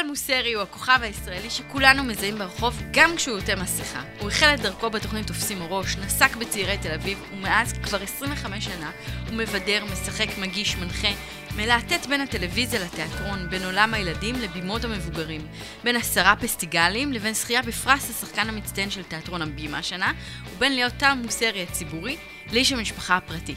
טל מוסרי הוא הכוכב הישראלי שכולנו מזהים ברחוב גם כשהוא עוטה מסכה. הוא החל את דרכו בתוכנית תופסים ראש, נסק בצעירי תל אביב, ומאז כבר 25 שנה הוא מבדר, משחק, מגיש, מנחה, מלהטט בין הטלוויזיה לתיאטרון, בין עולם הילדים לבימות המבוגרים, בין עשרה פסטיגלים לבין זכייה בפרס השחקן המצטיין של תיאטרון הבימה השנה, ובין להיות טל מוסרי הציבורי לאיש המשפחה הפרטי.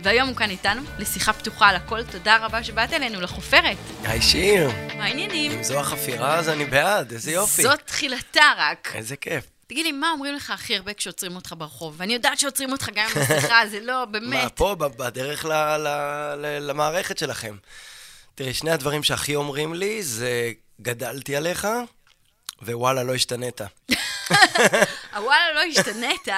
והיום הוא כאן איתנו לשיחה פתוחה על הכל. תודה רבה שבאת אלינו לחופרת. היי שיר, מה העניינים? אם זו החפירה אז אני בעד, איזה יופי. זאת תחילתה רק. איזה כיף. תגיד לי, מה אומרים לך הכי הרבה כשעוצרים אותך ברחוב? ואני יודעת שעוצרים אותך גם עם מסכה, זה לא, מה, באמת. פה, ב- בדרך ל- ל- ל- למערכת שלכם. תראי, שני הדברים שהכי אומרים לי זה גדלתי עליך, ווואלה, לא השתנית. הוואלה, לא השתנית,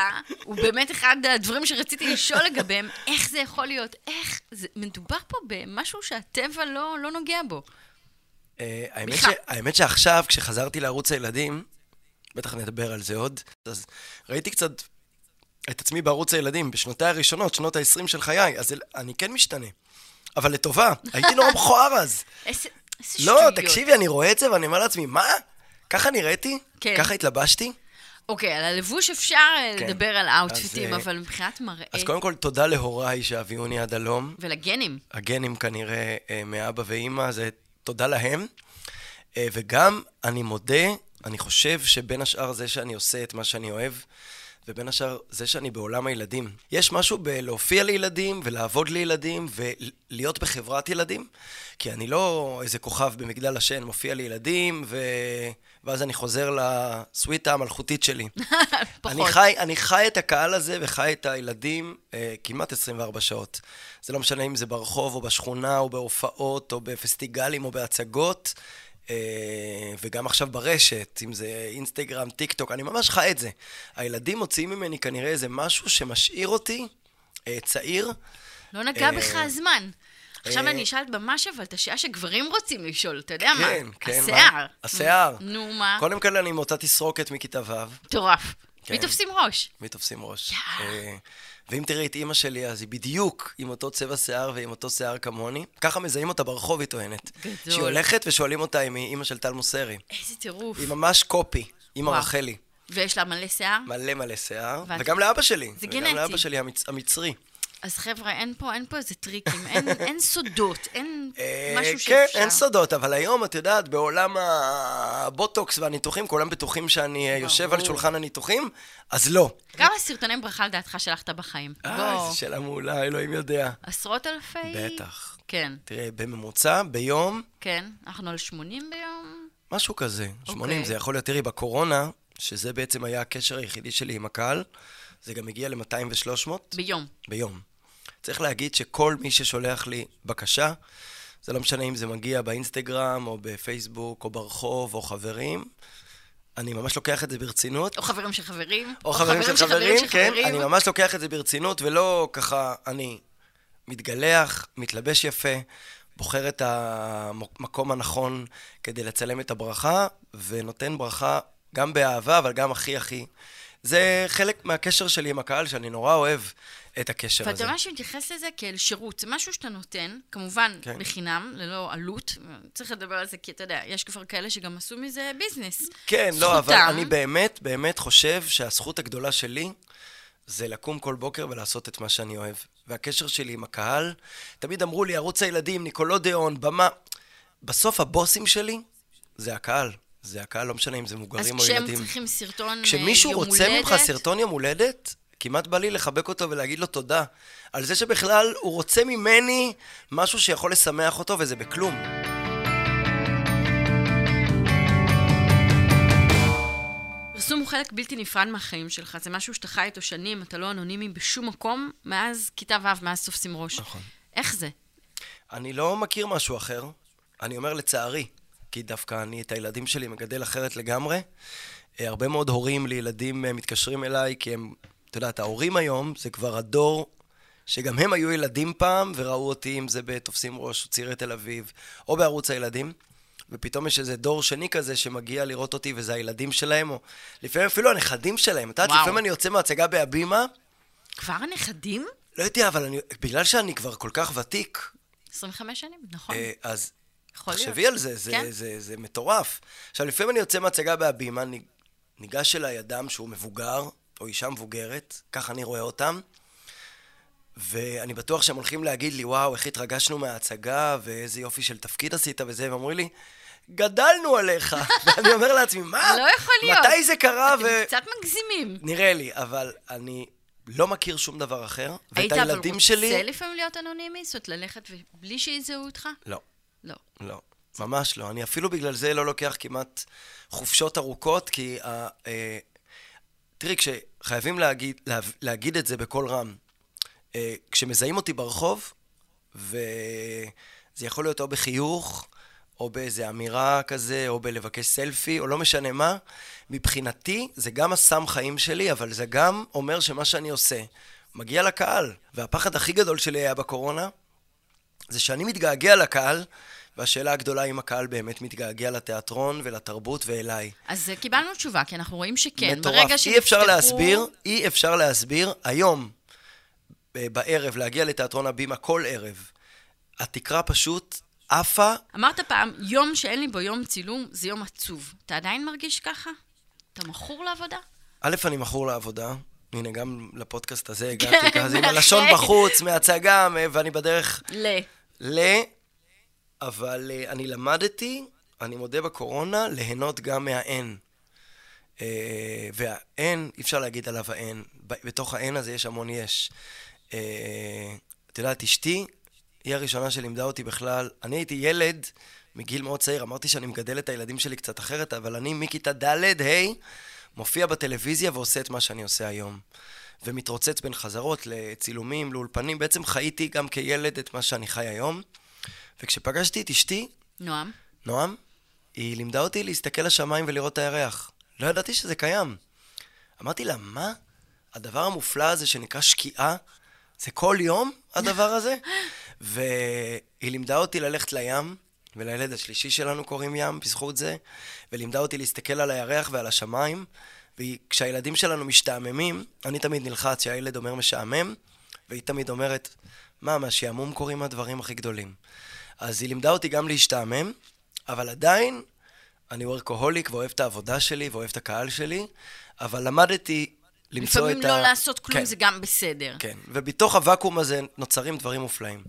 הוא באמת אחד הדברים שרציתי לשאול לגביהם, איך זה יכול להיות? איך? זה מדובר פה במשהו שהטבע לא, לא נוגע בו. אה, האמת, ש... האמת שעכשיו, כשחזרתי לערוץ הילדים, בטח נדבר על זה עוד, אז ראיתי קצת את עצמי בערוץ הילדים, בשנותיי הראשונות, שנות ה-20 של חיי, אז אני כן משתנה. אבל לטובה, הייתי נורא מכוער אז. איזה, לא, שטויות. תקשיבי, אני רואה את זה ואני אומר לעצמי, מה? ככה נראיתי? כן. ככה התלבשתי? אוקיי, על הלבוש אפשר אה, כן. לדבר על האוטפיטים, אז, אה, אבל מבחינת מראה אז קודם כל, תודה להוריי שהביאוני עד הלום. ולגנים. הגנים כנראה אה, מאבא ואימא, זה תודה להם. וגם, אני מודה, אני חושב שבין השאר זה שאני עושה את מה שאני אוהב, ובין השאר זה שאני בעולם הילדים. יש משהו בלהופיע לילדים, ולעבוד לילדים, ולהיות בחברת ילדים, כי אני לא איזה כוכב במגדל השן, מופיע לילדים, ו... ואז אני חוזר לסוויטה המלכותית שלי. פחות. אני חי, אני חי את הקהל הזה וחי את הילדים אה, כמעט 24 שעות. זה לא משנה אם זה ברחוב או בשכונה או בהופעות או בפסטיגלים או בהצגות, וגם עכשיו ברשת, אם זה אינסטגרם, טיק טוק, אני ממש חי את זה. הילדים מוציאים ממני כנראה איזה משהו שמשאיר אותי אה, צעיר. לא נגע אה, בך הזמן. עכשיו אה, אני אשאל ממש אבל את השאלה שגברים רוצים לשאול, אתה יודע מה? כן, כן. השיער. השיער. נו, מה? קודם כל אני עם אותה תסרוקת מכיתה ו'. מטורף. כן. מי תופסים ראש? מי תופסים ראש. ואם תראי את אימא שלי, אז היא בדיוק עם אותו צבע שיער ועם אותו שיער כמוני. ככה מזהים אותה ברחוב, היא טוענת. גדול. שהיא הולכת ושואלים אותה אם היא אימא של טל מוסרי. איזה טירוף. היא ממש קופי, אימא. רחלי. ויש לה מלא שיער? מלא מלא שיער. ואת- וגם לאבא שלי. זה וגם גנטי. לאבא שלי המצ... המצרי. אז חבר'ה, אין פה, אין פה איזה טריקים, אין, אין סודות, אין אה, משהו כן, שאפשר. אין סודות, אבל היום, את יודעת, בעולם הבוטוקס והניתוחים, כולם בטוחים שאני אה, יושב על. שולחן הניתוחים, אז לא. כמה סרטוני ברכה לדעתך שלחת בחיים? אה, איזו שאלה מעולה, אלוהים יודע. עשרות אלפי? בטח. כן, תראה, בממוצע, ביום, כן. אנחנו על 80 ביום? משהו כזה. 80 אוקיי. זה יכול להיות, תראי, בקורונה, שזה בעצם היה הקשר היחידי שלי עם הקהל, זה גם הגיע ל-200 ו-300 ביום. ביום. צריך להגיד שכל מי ששולח לי בקשה, זה לא משנה אם זה מגיע באינסטגרם, או בפייסבוק, או ברחוב, או חברים, אני ממש לוקח את זה ברצינות. או חברים של חברים. או חברים של חברים, של כן, חברים. אני ממש לוקח את זה ברצינות, ולא ככה, אני מתגלח, מתלבש יפה, בוחר את המקום הנכון כדי לצלם את הברכה, ונותן ברכה גם באהבה, אבל גם הכי הכי. זה חלק מהקשר שלי עם הקהל, שאני נורא אוהב את הקשר הזה. ואתה ממש מתייחס לזה כאל שירות. זה משהו שאתה נותן, כמובן, כן. בחינם, ללא עלות. צריך לדבר על זה, כי אתה יודע, יש כבר כאלה שגם עשו מזה ביזנס. כן, לא, אבל זכותם. אני באמת, באמת חושב שהזכות הגדולה שלי זה לקום כל בוקר ולעשות את מה שאני אוהב. והקשר שלי עם הקהל, תמיד אמרו לי, ערוץ הילדים, ניקולודיאון, במה. בסוף הבוסים שלי זה הקהל. זה הקהל, לא משנה אם זה אז מבוגרים או כשהם ילדים. צריכים סרטון אה, כשמישהו יום רוצה ממך הולדת, סרטון יום הולדת, כמעט בא לי לחבק אותו ולהגיד לו תודה. על זה שבכלל הוא רוצה ממני משהו שיכול לשמח אותו, וזה בכלום. פרסום הוא חלק בלתי נפרד מהחיים שלך. זה משהו שאתה חי איתו שנים, אתה לא אנונימי בשום מקום, מאז כיתה ו', מאז תופסים ראש. נכון. איך זה? אני לא מכיר משהו אחר. אני אומר לצערי. כי דווקא אני את הילדים שלי מגדל אחרת לגמרי. אה, הרבה מאוד הורים לילדים אה, מתקשרים אליי, כי הם, את יודעת, ההורים היום זה כבר הדור שגם הם היו ילדים פעם, וראו אותי, אם זה ב"תופסים ראש" צעירי תל אביב, או בערוץ הילדים. ופתאום יש איזה דור שני כזה שמגיע לראות אותי, וזה הילדים שלהם, או לפעמים אפילו הנכדים שלהם. את יודעת. לפעמים אני יוצא מהצגה בהבימה, כבר הנכדים? לא יודע, אבל אני, בגלל שאני כבר כל כך ותיק, 25 שנים, נכון. אה, אז יכול להיות. תחשבי על זה, זה, כן. זה, זה, זה מטורף. עכשיו, לפעמים אני יוצא מהצגה בהבימה, ניג- ניגש אליי אדם שהוא מבוגר, או אישה מבוגרת, ככה אני רואה אותם, ואני בטוח שהם הולכים להגיד לי, וואו, איך התרגשנו מההצגה, ואיזה יופי של תפקיד עשית וזה, והם אומרים לי, גדלנו עליך. ואני אומר לעצמי, מה? לא יכול להיות. מתי זה קרה? אתם ו... קצת מגזימים. נראה לי, אבל אני לא מכיר שום דבר אחר, ואת היית אבל הילדים רוצה שלי... לפעמים להיות אנונימי? זאת ללכת בלי שיזהו אותך? לא. לא. לא, ממש לא. אני אפילו בגלל זה לא לוקח כמעט חופשות ארוכות, כי... ה, אה, תראי, כשחייבים להגיד, לה, להגיד את זה בקול רם, אה, כשמזהים אותי ברחוב, וזה יכול להיות או בחיוך, או באיזה אמירה כזה, או בלבקש סלפי, או לא משנה מה, מבחינתי זה גם הסם חיים שלי, אבל זה גם אומר שמה שאני עושה מגיע לקהל. והפחד הכי גדול שלי היה בקורונה, זה שאני מתגעגע לקהל, והשאלה הגדולה אם הקהל באמת מתגעגע לתיאטרון ולתרבות ואליי. אז אה, קיבלנו תשובה, כי אנחנו רואים שכן. מטורף. ברגע אי אפשר שנפתחו- להסביר, אי אפשר להסביר, היום, אה, בערב, להגיע לתיאטרון הבימה כל ערב. התקרה פשוט עפה, אמרת פעם, יום שאין לי בו יום צילום, זה יום עצוב. אתה עדיין מרגיש ככה? אתה מכור לעבודה? א', אני מכור לעבודה. הנה, גם לפודקאסט הזה כן, הגעתי כזה עם בהחלט. הלשון בחוץ, מהצגה, ואני בדרך ל... ל... אבל אה, אני למדתי, אני מודה בקורונה, ליהנות גם מהאין. אה, והאין, אי אפשר להגיד עליו האין. בתוך האין הזה יש המון יש. אה, את יודעת, אשתי היא הראשונה שלימדה אותי בכלל. אני הייתי ילד מגיל מאוד צעיר, אמרתי שאני מגדל את הילדים שלי קצת אחרת, אבל אני מכיתה ד', ה', מופיע בטלוויזיה ועושה את מה שאני עושה היום. ומתרוצץ בין חזרות לצילומים, לאולפנים. בעצם חייתי גם כילד את מה שאני חי היום. וכשפגשתי את אשתי, נועם? נועם, היא לימדה אותי להסתכל לשמיים ולראות את הירח. לא ידעתי שזה קיים. אמרתי לה, מה? הדבר המופלא הזה שנקרא שקיעה, זה כל יום הדבר הזה? והיא לימדה אותי ללכת לים, ולילד השלישי שלנו קוראים ים בזכות זה, ולימדה אותי להסתכל על הירח ועל השמיים, וכשהילדים שלנו משתעממים, אני תמיד נלחץ שהילד אומר משעמם, והיא תמיד אומרת, מה, מהשעמום קורים הדברים הכי גדולים. אז היא לימדה אותי גם להשתעמם, אבל עדיין אני וורקוהוליק ואוהב את העבודה שלי ואוהב את הקהל שלי, אבל למדתי למצוא את ה... לפעמים לא לעשות כלום כן, זה גם בסדר. כן, ובתוך הוואקום הזה נוצרים דברים מופלאים.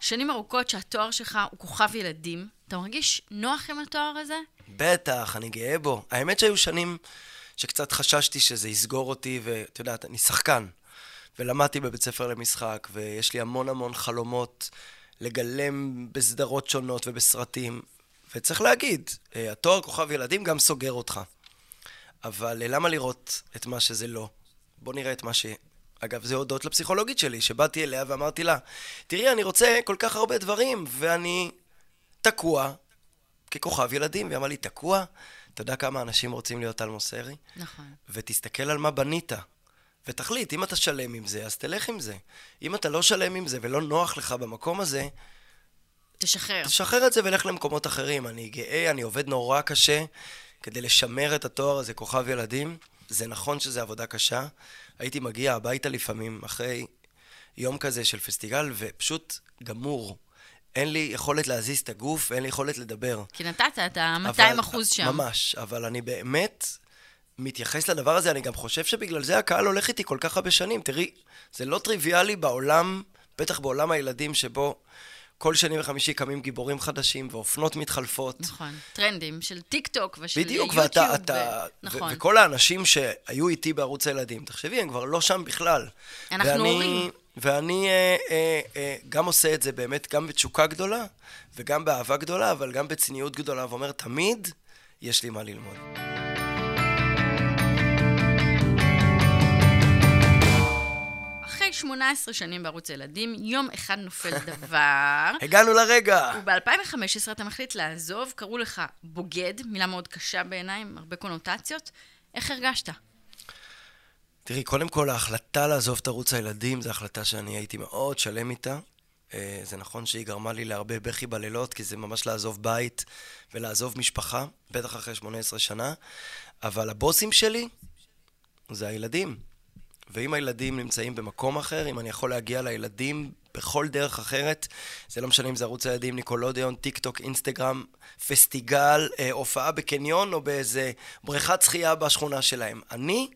שנים ארוכות שהתואר שלך הוא כוכב ילדים, אתה מרגיש נוח עם התואר הזה? בטח, אני גאה בו. האמת שהיו שנים שקצת חששתי שזה יסגור אותי, ואת יודעת, אני שחקן. ולמדתי בבית ספר למשחק, ויש לי המון המון חלומות לגלם בסדרות שונות ובסרטים. וצריך להגיד, אה, התואר כוכב ילדים גם סוגר אותך. אבל אה, למה לראות את מה שזה לא? בוא נראה את מה ש... אגב, זה הודות לפסיכולוגית שלי, שבאתי אליה ואמרתי לה, תראי, אני רוצה כל כך הרבה דברים, ואני תקוע ככוכב ילדים. והיא אמרה לי, תקוע? אתה יודע כמה אנשים רוצים להיות על מוסרי? נכון. ותסתכל על מה בנית. ותחליט, אם אתה שלם עם זה, אז תלך עם זה. אם אתה לא שלם עם זה ולא נוח לך במקום הזה, תשחרר. תשחרר את זה ולך למקומות אחרים. אני גאה, אני עובד נורא קשה כדי לשמר את התואר הזה, כוכב ילדים. זה נכון שזה עבודה קשה. הייתי מגיע הביתה לפעמים, אחרי יום כזה של פסטיגל, ופשוט גמור. אין לי יכולת להזיז את הגוף, אין לי יכולת לדבר. כי נתת את ה-200 אבל- אחוז שם. ממש, אבל אני באמת מתייחס לדבר הזה, אני גם חושב שבגלל זה הקהל הולך איתי כל כך הרבה שנים. תראי, זה לא טריוויאלי בעולם, בטח בעולם הילדים, שבו כל שני וחמישי קמים גיבורים חדשים ואופנות מתחלפות. נכון. טרנדים של טיק טוק ושל בדיוק, יוטיוב. ואתה, אתה, ו- ו- נכון. וכל האנשים שהיו איתי בערוץ הילדים, תחשבי, הם כבר לא שם בכלל. אנחנו ואני, הורים. ואני אה, אה, אה, גם עושה את זה באמת גם בתשוקה גדולה, וגם באהבה גדולה, אבל גם בצניעות גדולה, ואומר, תמיד יש לי מה ללמוד. אחרי 18 18 שנים בערוץ הילדים, יום אחד נופל דבר. הגענו לרגע. וב-2015 אתה מחליט לעזוב, קראו לך בוגד, מילה מאוד קשה בעיניי, הרבה קונוטציות. איך הרגשת? תראי, קודם כל, ההחלטה לעזוב את ערוץ הילדים זו החלטה שאני הייתי מאוד שלם איתה. אה, זה נכון שהיא גרמה לי להרבה בכי בלילות, כי זה ממש לעזוב בית ולעזוב משפחה, בטח אחרי 18 שנה, אבל הבוסים שלי זה הילדים. ואם הילדים נמצאים במקום אחר, אם אני יכול להגיע לילדים בכל דרך אחרת, זה לא משנה אם זה ערוץ הילדים, ניקולודיון, טיק טוק, אינסטגרם, פסטיגל, אה, הופעה בקניון או באיזה בריכת שחייה בשכונה שלהם. אני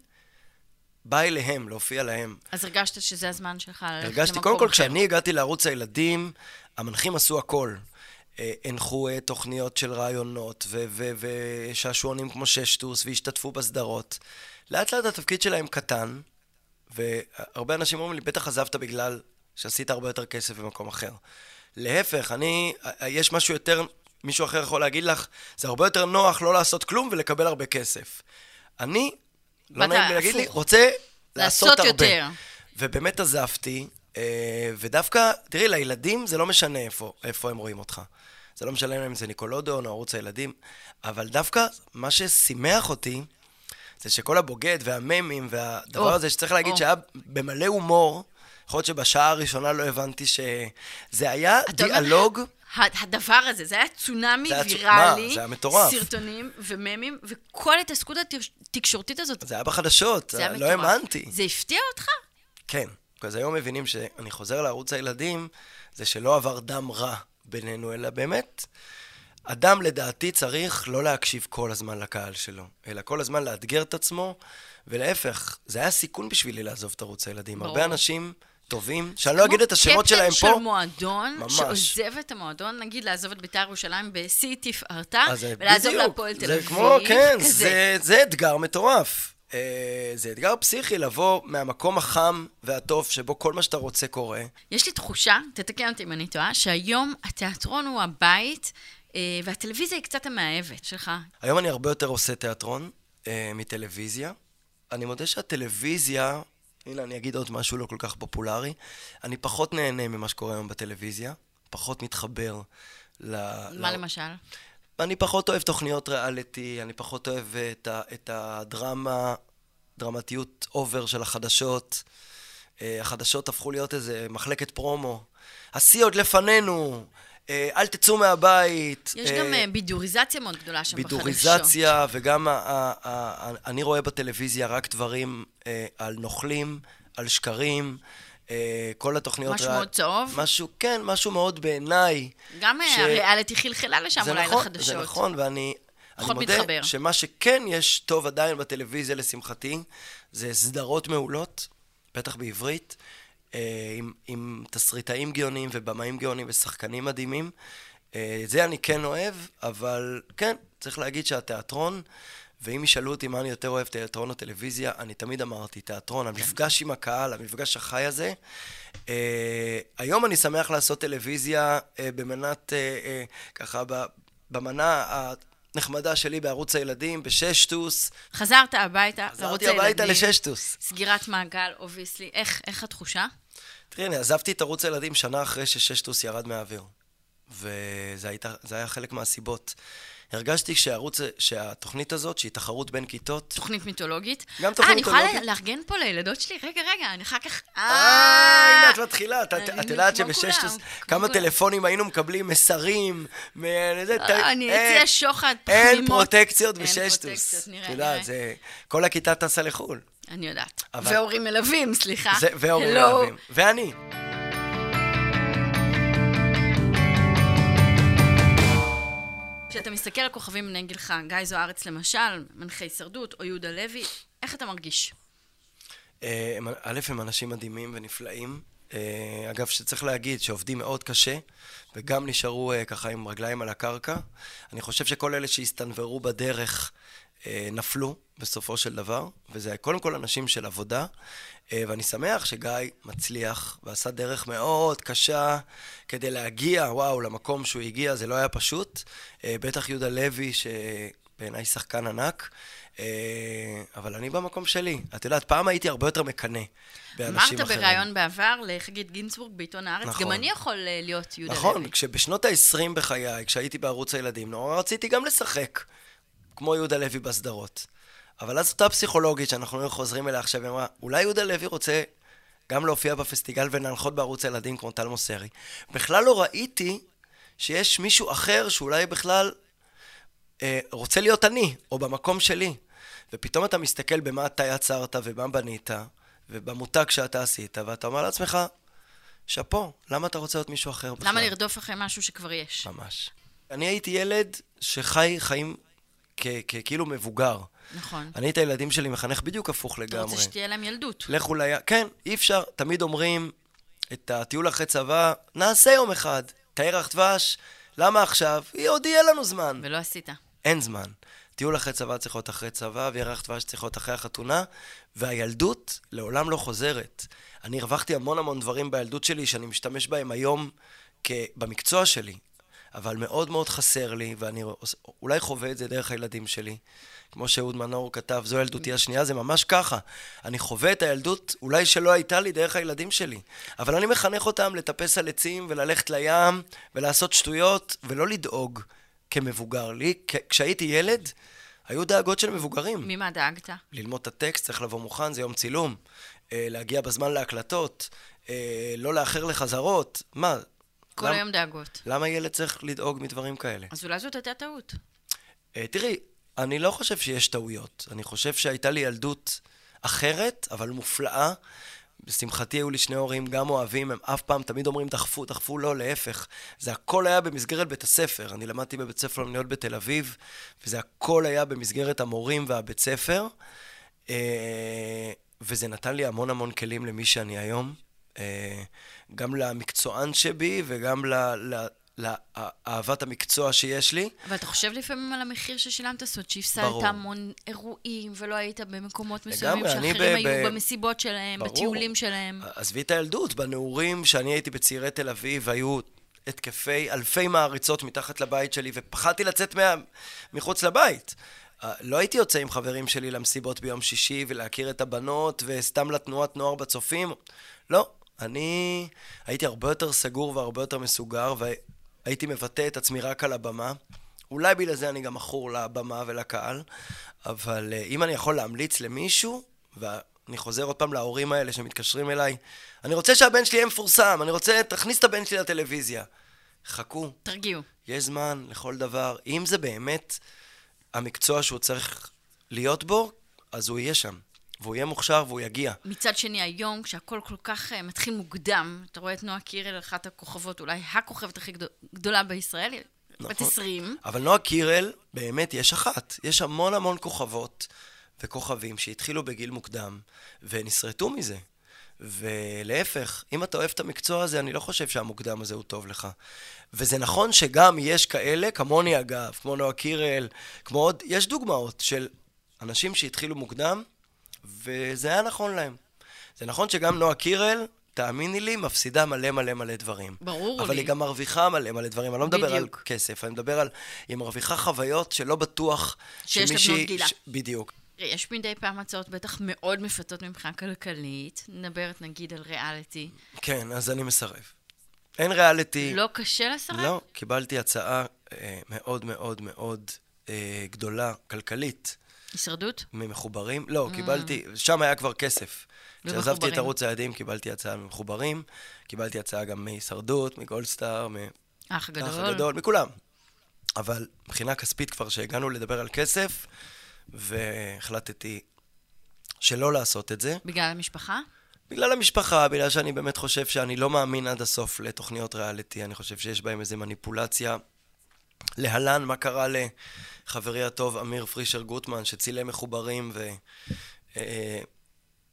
בא אליהם, להופיע להם. אז הרגשת שזה הזמן שלך ללכת למקום אחר. הרגשתי, קודם כל, כשאני הגעתי לערוץ הילדים, המנחים עשו הכל. אה, הנחו אה, תוכניות של רעיונות, ושעשועונים כמו ששטוס, והשתתפו בסדרות. לאט לאט התפקיד שלהם קטן, והרבה אנשים אומרים לי, בטח עזבת בגלל שעשית הרבה יותר כסף במקום אחר. להפך, אני, יש משהו יותר, מישהו אחר יכול להגיד לך, זה הרבה יותר נוח לא לעשות כלום ולקבל הרבה כסף. אני, לא נעים לי להגיד לי, רוצה לעשות, הרבה. יותר. ובאמת עזבתי, אה, ודווקא, תראי, לילדים זה לא משנה איפה, איפה הם רואים אותך. זה לא משנה אם זה ניקולודון או ערוץ הילדים, אבל דווקא מה ששימח אותי, זה שכל הבוגד והממים והדבר oh, הזה שצריך להגיד oh. שהיה במלא הומור, יכול להיות שבשעה הראשונה לא הבנתי שזה היה דיאלוג. הדבר הזה, זה היה צונאמי ויראלי. מה? זה היה מטורף. סרטונים וממים, וכל ההתעסקות התקשורתית הזאת. זה היה בחדשות, זה היה לא האמנתי. זה הפתיע אותך? כן. אז היום מבינים שאני חוזר לערוץ הילדים, זה שלא עבר דם רע בינינו, אלא באמת, אדם לדעתי צריך לא להקשיב כל הזמן לקהל שלו, אלא כל הזמן לאתגר את עצמו, ולהפך, זה היה סיכון בשבילי לעזוב את ערוץ הילדים. ברור. הרבה אנשים טובים, שאני לא אגיד את השמות שלהם פה. כמו קפטן של מועדון, ממש. שעוזב את המועדון, נגיד לעזוב את בית"ר ירושלים בשיא תפארתה, ולעזוב להפועל תל אביב. זה כמו, כן, זה, זה אתגר מטורף. אה, זה אתגר פסיכי לבוא מהמקום החם והטוב שבו כל מה שאתה רוצה קורה. יש לי תחושה, תתקן אותי אם אני טועה, שהיום התיאטרון הוא הבית אה, והטלוויזיה היא קצת המאהבת שלך. היום אני הרבה יותר עושה תיאטרון אה, מטלוויזיה. אני מודה שהטלוויזיה, הנה אני אגיד עוד משהו לא כל כך פופולרי, אני פחות נהנה ממה שקורה היום בטלוויזיה, פחות מתחבר ל... מה ל... למשל? אני פחות אוהב תוכניות ריאליטי, אני פחות אוהב את, ה, את הדרמה, דרמטיות over של החדשות. אה, החדשות הפכו להיות איזה מחלקת פרומו. השיא עוד לפנינו, אל תצאו מהבית. יש גם אה, בידוריזציה מאוד גדולה שם בחדשות. בידוריזציה, וגם אני רואה בטלוויזיה רק דברים על נוכלים, על שקרים. אה, כל התוכניות... משהו מאוד צהוב? משהו, כן, משהו מאוד בעיניי. גם ש... הריאליטי חלחלה לשם אולי נכון, לחדשות. זה נכון, ואני... אני מודה מתחבר. שמה שכן יש טוב עדיין בטלוויזיה, לשמחתי, זה סדרות מעולות, בטח בעברית, אה, עם, עם תסריטאים גאונים ובמאים גאונים ושחקנים מדהימים. אה, זה אני כן אוהב, אבל כן, צריך להגיד שהתיאטרון ואם ישאלו אותי מה אני יותר אוהב, תיאטרון או טלוויזיה, אני תמיד אמרתי, תיאטרון, המפגש עם הקהל, המפגש החי הזה. אה, היום אני שמח לעשות טלוויזיה אה, במנת, אה, אה, ככה, במנה הנחמדה שלי בערוץ הילדים, בששטוס. חזרת הביתה לערוץ הילדים. חזרתי הביתה לששטוס. סגירת מעגל, obviously. איך, איך התחושה? תראי, אני עזבתי את ערוץ הילדים שנה אחרי שששטוס ירד מהאוויר. וזה היית, היה חלק מהסיבות. הרגשתי שהערוץ, שהתוכנית הזאת, שהיא תחרות בין כיתות... תוכנית מיתולוגית? גם תוכנית מיתולוגית. אה, אני יכולה לארגן פה לילדות שלי? רגע, רגע, אני אחר כך... אה, הנה, את מתחילה. את יודעת שבששטוס, כמה טלפונים היינו מקבלים, מסרים, אני אציע שוחד, פחימות. אין פרוטקציות בששטוס. את יודעת, כל הכיתה טסה לחו"ל. אני יודעת. והורים מלווים, סליחה. והורים מלווים. ואני. כשאתה מסתכל על כוכבים בני גילך, גיא זוארץ למשל, מנחה הישרדות, או יהודה לוי, איך אתה מרגיש? אה, א', הם אנשים מדהימים ונפלאים. אה, אגב, שצריך להגיד שעובדים מאוד קשה, וגם נשארו אה, ככה עם רגליים על הקרקע. אני חושב שכל אלה שהסתנוורו בדרך נפלו בסופו של דבר, וזה קודם כל אנשים של עבודה, אה, ואני שמח שגיא מצליח ועשה דרך מאוד קשה כדי להגיע, וואו, למקום שהוא הגיע, זה לא היה פשוט. אה, בטח יהודה לוי, ש... בעיניי שחקן ענק, אה, אבל אני במקום שלי. את יודעת, פעם הייתי הרבה יותר מקנא באנשים אמרת אחרים. בריאיון בעבר לחגית גינצבורג בעיתון הארץ, נכון. גם אני יכול אה, להיות יהודה נכון, לוי. כשבשנות ה-20 בחיי, כשהייתי בערוץ הילדים, נורא רציתי גם לשחק, כמו יהודה לוי בסדרות. אבל אז אותה פסיכולוגית שאנחנו חוזרים אליה עכשיו, היא אמרה, אולי יהודה לוי רוצה גם להופיע בפסטיגל ולהנחות בערוץ הילדים כמו טל מוסרי. בכלל לא ראיתי שיש מישהו אחר שאולי בכלל אה, רוצה להיות אני, או במקום שלי. ופתאום אתה מסתכל במה אתה יצרת ומה בנית, ובמותג שאתה עשית, ואתה אומר לעצמך, שאפו, למה אתה רוצה להיות מישהו אחר בכלל? למה לרדוף אחרי משהו שכבר יש? ממש. אני הייתי ילד שחי חיים כאילו מבוגר. נכון. אני את הילדים שלי מחנך בדיוק הפוך אתה לגמרי. רוצה שתהיה להם ילדות. לכו לים. כן, אי אפשר. תמיד אומרים, את הטיול אחרי צבא, נעשה יום אחד. את הירח דבש, למה עכשיו? עוד יהיה לנו זמן. ולא עשית. אין זמן. טיול אחרי צבא צריך להיות אחרי צבא, וירח דבש צריך להיות אחרי החתונה, והילדות לעולם לא חוזרת. אני הרווחתי המון המון דברים בילדות שלי שאני משתמש בהם היום כ- במקצוע שלי, אבל מאוד מאוד חסר לי, ואני אולי חווה את זה דרך הילדים שלי. כמו שאהוד מנור כתב, זו ילדותי השנייה, זה ממש ככה. אני חווה את הילדות, אולי שלא הייתה לי, דרך הילדים שלי. אבל אני מחנך אותם לטפס על עצים וללכת לים ולעשות שטויות, ולא לדאוג כמבוגר. לי, כשהייתי ילד, היו דאגות של מבוגרים. ממה דאגת? ללמוד את הטקסט, צריך לבוא מוכן, זה יום צילום. אה, להגיע בזמן להקלטות, אה, לא לאחר לחזרות. מה? כל למ- היום דאגות. למה ילד צריך לדאוג מדברים כאלה? אז אולי זאת הייתה טעות. אה, תראי, אני לא חושב שיש טעויות. אני חושב שהייתה לי ילדות אחרת, אבל מופלאה. לשמחתי היו לי שני הורים גם אוהבים, הם אף פעם תמיד אומרים דחפו, דחפו, לא, להפך. זה הכל היה במסגרת בית הספר. אני למדתי בבית ספר למניות בתל אביב, וזה הכל היה במסגרת המורים והבית ספר. אה, וזה נתן לי המון המון כלים למי שאני היום. גם למקצוען שבי וגם לאהבת המקצוע שיש לי. אבל אתה חושב לפעמים על המחיר ששילמת, זאת אומרת שהפסדת. המון אירועים, ולא היית במקומות מסוימים שאחרים היו במסיבות שלהם, ברור. בטיולים שלהם. עזבי את הילדות, בנעורים, שאני הייתי בצעירי תל אביב, היו התקפי אלפי מעריצות מתחת לבית שלי, ופחדתי לצאת מה... מחוץ לבית. אה, לא הייתי יוצא עם חברים שלי למסיבות ביום שישי ולהכיר את הבנות וסתם לתנועת נוער בצופים. לא, אני הייתי הרבה יותר סגור והרבה יותר מסוגר, והייתי מבטא את עצמי רק על הבמה. אולי בגלל זה אני גם מכור לבמה ולקהל, אבל אה, אם אני יכול להמליץ למישהו, ואני חוזר עוד פעם להורים האלה שמתקשרים אליי, אני רוצה שהבן שלי יהיה מפורסם, אני רוצה, תכניס את הבן שלי לטלוויזיה. חכו, תרגיעו. יש זמן לכל דבר. אם זה באמת המקצוע שהוא צריך להיות בו, אז הוא יהיה שם. והוא יהיה מוכשר והוא יגיע. מצד שני, היום, כשהכול כל כך uh, מתחיל מוקדם, אתה רואה את נועה קירל, אחת הכוכבות, אולי הכוכבת הכי גדול, גדולה בישראל, היא בת נכון. 20. אבל נועה קירל, באמת, יש אחת. יש המון המון כוכבות וכוכבים שהתחילו בגיל מוקדם ונסרטו מזה. ולהפך, אם אתה אוהב את המקצוע הזה, אני לא חושב שהמוקדם הזה הוא טוב לך. וזה נכון שגם יש כאלה, כמוני אגב, כמו נועה קירל, כמו עוד, יש דוגמאות של אנשים שהתחילו מוקדם, וזה היה נכון להם. זה נכון שגם נועה קירל, תאמיני לי, מפסידה מלא מלא מלא דברים. ברור אבל לי. היא גם מרוויחה מלא מלא דברים. אני לא מדבר על בדיוק. כסף, אני מדבר על... היא מרוויחה חוויות שלא בטוח שיש שמישהי- לבנות גילה. ש- בדיוק. יש מדי פעם הצעות בטח מאוד מפתות מבחינה כלכלית. נדברת נגיד על ריאליטי. כן, אז אני מסרב. אין ריאליטי. לא קשה לסרב? לא, קיבלתי הצעה אה, מאוד מאוד מאוד אה, גדולה, כלכלית, הישרדות? ממחוברים. לא, קיבלתי, שם היה כבר כסף. כשעזבתי את. ערוץ הילדים, קיבלתי הצעה ממחוברים, קיבלתי הצעה גם מהישרדות, מגולדסטאר, מ... האח הגדול. האח הגדול, מכולם. אבל מבחינה כספית כבר שהגענו לדבר על כסף, והחלטתי שלא לעשות את זה. בגלל המשפחה? בגלל המשפחה, בגלל שאני באמת חושב שאני לא מאמין עד הסוף לתוכניות ריאליטי, אני חושב שיש בהם איזו מניפולציה. להלן, מה קרה לחברי הטוב אמיר פרישר גוטמן, שצילם מחוברים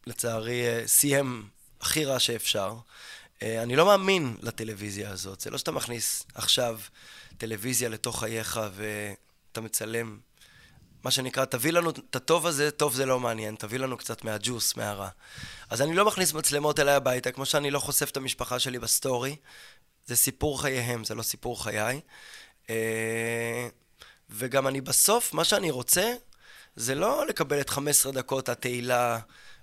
ולצערי סיים הכי רע שאפשר. אה, אני לא מאמין לטלוויזיה הזאת. זה לא שאתה מכניס עכשיו טלוויזיה לתוך חייך ואתה מצלם. מה שנקרא, תביא לנו את הטוב הזה, טוב זה לא מעניין, תביא לנו קצת מהג'וס, מהרע. אז אני לא מכניס מצלמות אליי הביתה, כמו שאני לא חושף את המשפחה שלי בסטורי. זה סיפור חייהם, זה לא סיפור חיי. אה, וגם אני בסוף, מה שאני רוצה, זה לא לקבל את 15 דקות התהילה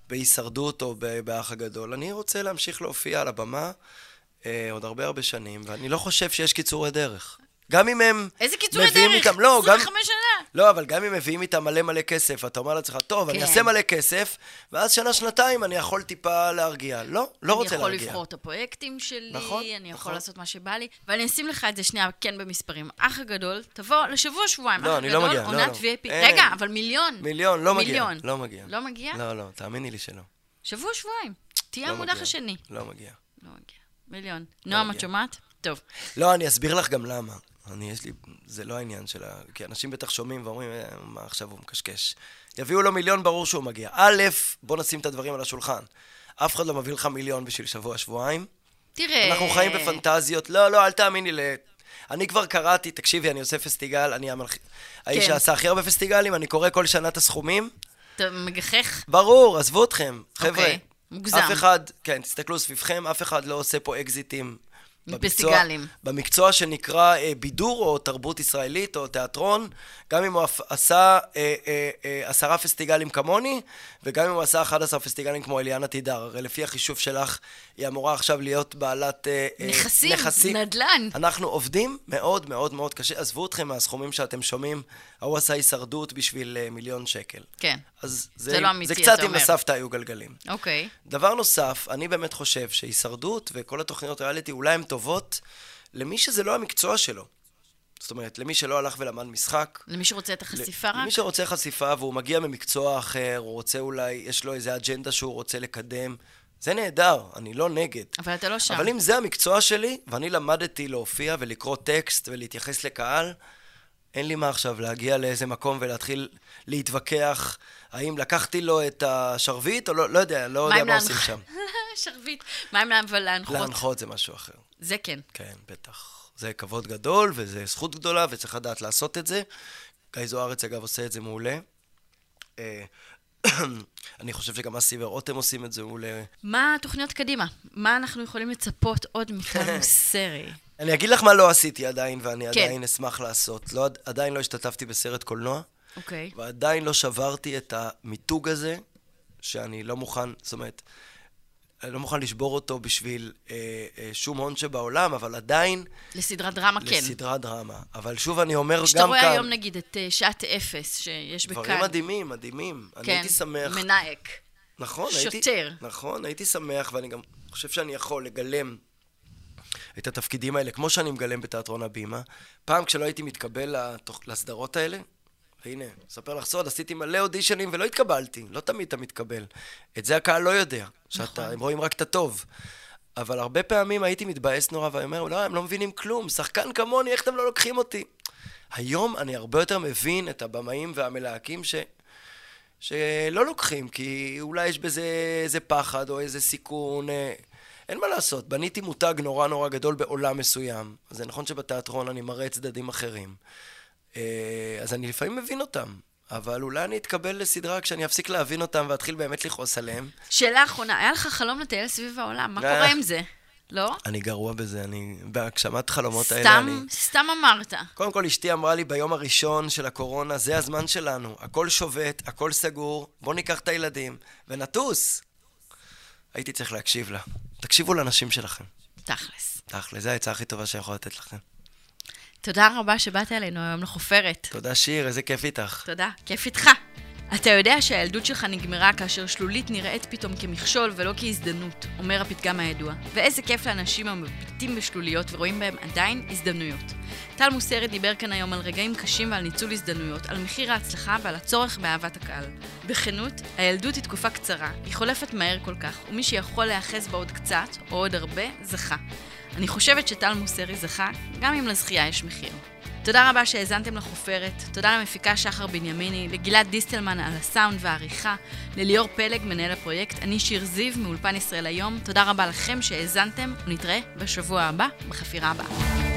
בהישרדות או באח הגדול. אני רוצה להמשיך להופיע על הבמה אה, עוד הרבה הרבה שנים, ואני לא חושב שיש קיצורי דרך. גם אם הם איזה קיצורי דרך? איתם, לא, גם, 25 שנה. לא, אבל גם אם מביאים איתם מלא מלא כסף, אתה אומר לעצמך, טוב, אני כן. אעשה מלא כסף, ואז שנה-שנתיים אני יכול טיפה להרגיע. לא, לא רוצה אני יכול להרגיע. לבחור את הפרויקטים שלי, נכון, אני יכול נכון. לעשות מה שבא לי, ואני אשים לך את זה שנייה כן במספרים. אח הגדול, תבוא לשבוע, שבועיים, לא, אח אני לא הגדול, מגיע, לא, עונת לא. VIP. אין. רגע, אבל מיליון. מיליון, לא מגיע. מיליון. לא מגיע. לא מגיע? לא, לא, תאמיני לי שלא. שבוע, שבועיים. תהיה לא המודח מגיע. השני. לא מגיע. לא מגיע. מיליון. נועם, את מגיע. שומעת? טוב. לא, אני אסביר לך גם למה. אני, יש לי, זה לא העניין של ה... כי אנשים בטח שומעים ואומרים, "אה, מה עכשיו הוא מקשקש. יביאו לו מיליון, ברור שהוא מגיע. א', בוא נשים את הדברים על השולחן. אף אחד לא מביא לך מיליון בשביל שבוע-שבועיים. תראה... אנחנו חיים בפנטזיות. לא, לא, אל תאמיני ל... אני כבר קראתי, תקשיבי, אני עושה פסטיגל, אני. האיש כן. שעשה הכי הרבה פסטיגלים, אני קורא כל שנה את הסכומים. אתה מגחך? ברור, עזבו אתכם. חבר'ה, אוקיי, מוגזם. אף אחד, כן, תסתכלו סביבכם, אף אחד לא עושה פה אקזיטים. במקצוע- פסטיגלים. במקצוע שנקרא אה, בידור או תרבות ישראלית או תיאטרון, גם אם הוא עשה אה, אה, אה, עשרה פסטיגלים כמוני, וגם אם הוא עשה 11 פסטיגלים כמו אליאנה תידר. הרי לפי החישוב שלך, היא אמורה עכשיו להיות בעלת אה, אה, נכסים, נדל"ן. אנחנו עובדים מאוד מאוד מאוד קשה. עזבו אתכם מהסכומים שאתם שומעים, ההוא עשה הישרדות בשביל אה, מיליון שקל. כן. אז זה זה, לא אמיתי, זה קצת אתה אם אומר. לסבתא היו גלגלים. אוקיי. דבר נוסף, אני באמת חושב שהישרדות וכל התוכניות ריאליטי אולי הן טובות למי שזה לא המקצוע שלו. זאת אומרת, למי שלא הלך ולמד משחק. למי שרוצה את החשיפה רק? למי שרוצה חשיפה והוא מגיע ממקצוע אחר, הוא רוצה אולי, יש לו איזה אג'נדה שהוא רוצה לקדם. זה נהדר, אני לא נגד. אבל אתה לא שם. אבל אם זה המקצוע שלי, ואני למדתי להופיע ולקרוא טקסט ולהתייחס לקהל, אין לי מה עכשיו להגיע לאיזה מקום ולהתחיל להתווכח האם לקחתי לו את השרביט או לא, לא יודע, לא יודע מה עושים שם. שרביט. מה עם להנחות? להנחות זה משהו אחר. זה כן. כן, בטח. זה כבוד גדול, וזה זכות גדולה, וצריך לדעת לעשות את זה. גיא זוארץ, אגב, עושה את זה מעולה. אה, אני חושב שגם אסי ורותם עושים את זה מעולה. מה התוכניות קדימה? מה אנחנו יכולים לצפות עוד מטל מוסרי? אני אגיד לך מה לא עשיתי עדיין, ואני כן. עדיין אשמח לעשות. לא, עדיין לא השתתפתי בסרט קולנוע, אוקיי. ועדיין לא שברתי את המיתוג הזה, שאני לא מוכן, זאת אומרת, לא מוכן לשבור אותו בשביל אה, אה, שום הון שבעולם, אבל עדיין לסדרת דרמה כן. לסדרת דרמה. אבל שוב אני אומר גם כאן... כשאתה רואה היום נגיד את אה, שעת אפס שיש בכאן. דברים מדהימים, מדהימים. אני כן. הייתי שמח... מנאייק. נכון, הייתי... שוטר. נכון, הייתי שמח, ואני גם חושב שאני יכול לגלם את התפקידים האלה, כמו שאני מגלם בתיאטרון הבימה. פעם כשלא הייתי מתקבל לתוך... לסדרות האלה, והנה, אספר לך סוד, עשיתי מלא אודישנים ולא התקבלתי. לא תמיד אתה מתקבל. את זה הקהל לא יודע, שאתה, נכון. הם רואים רק את הטוב. אבל הרבה פעמים הייתי מתבאס נורא ואומר, לא, הם לא מבינים כלום, שחקן כמוני, איך אתם לא לוקחים אותי? היום אני הרבה יותר מבין את הבמאים והמלהקים ש... שלא לוקחים, כי אולי יש בזה איזה פחד או איזה סיכון. אה, אין מה לעשות, בניתי מותג נורא נורא גדול בעולם מסוים. זה נכון שבתיאטרון אני מראה צדדים אחרים. אה, אז אני לפעמים מבין אותם, אבל אולי אני אתקבל לסדרה כשאני אפסיק להבין אותם ואתחיל באמת לכעוס עליהם. שאלה אחרונה, היה לך חלום לטייל סביב העולם, מה אה. קורה עם זה? לא? אני גרוע בזה, אני... בהגשמת חלומות האלה אני... סתם, סתם אמרת. קודם כל, אשתי אמרה לי ביום הראשון של הקורונה, זה הזמן שלנו, הכל שובת, הכל סגור, בוא ניקח את הילדים ונטוס. הייתי צריך להקשיב לה. תקשיבו לאנשים שלכם. תכלס. תכל'ה, זו העצה הכי טובה שאני יכול לתת לכם. תודה רבה שבאת אלינו היום לחופרת. תודה, שיר, איזה כיף איתך. תודה, כיף איתך. אתה יודע שהילדות שלך נגמרה כאשר שלולית נראית פתאום כמכשול ולא כהזדמנות, אומר הפתגם הידוע. ואיזה כיף לאנשים המביטים בשלוליות ורואים בהם עדיין הזדמנויות. טל מוסרי דיבר כאן היום על רגעים קשים ועל ניצול הזדמנויות, על מחיר ההצלחה ועל הצורך באהבת הקהל. בכנות, הילדות היא תקופה קצרה, היא חולפת מהר כל כך, ומי שיכול להיאחז בה עוד קצת, או עוד הרבה, זכה. אני חושבת שטל מוסרי זכה, גם אם לזכייה יש מחיר. תודה רבה שהאזנתם לחופרת, תודה למפיקה שחר בנימיני, לגלעד דיסטלמן על הסאונד והעריכה, לליאור פלג, מנהל הפרויקט, אני שיר זיו מאולפן ישראל היום, תודה רבה לכם שהאזנתם, ונתראה בשבוע הבא, בחפירה הבאה.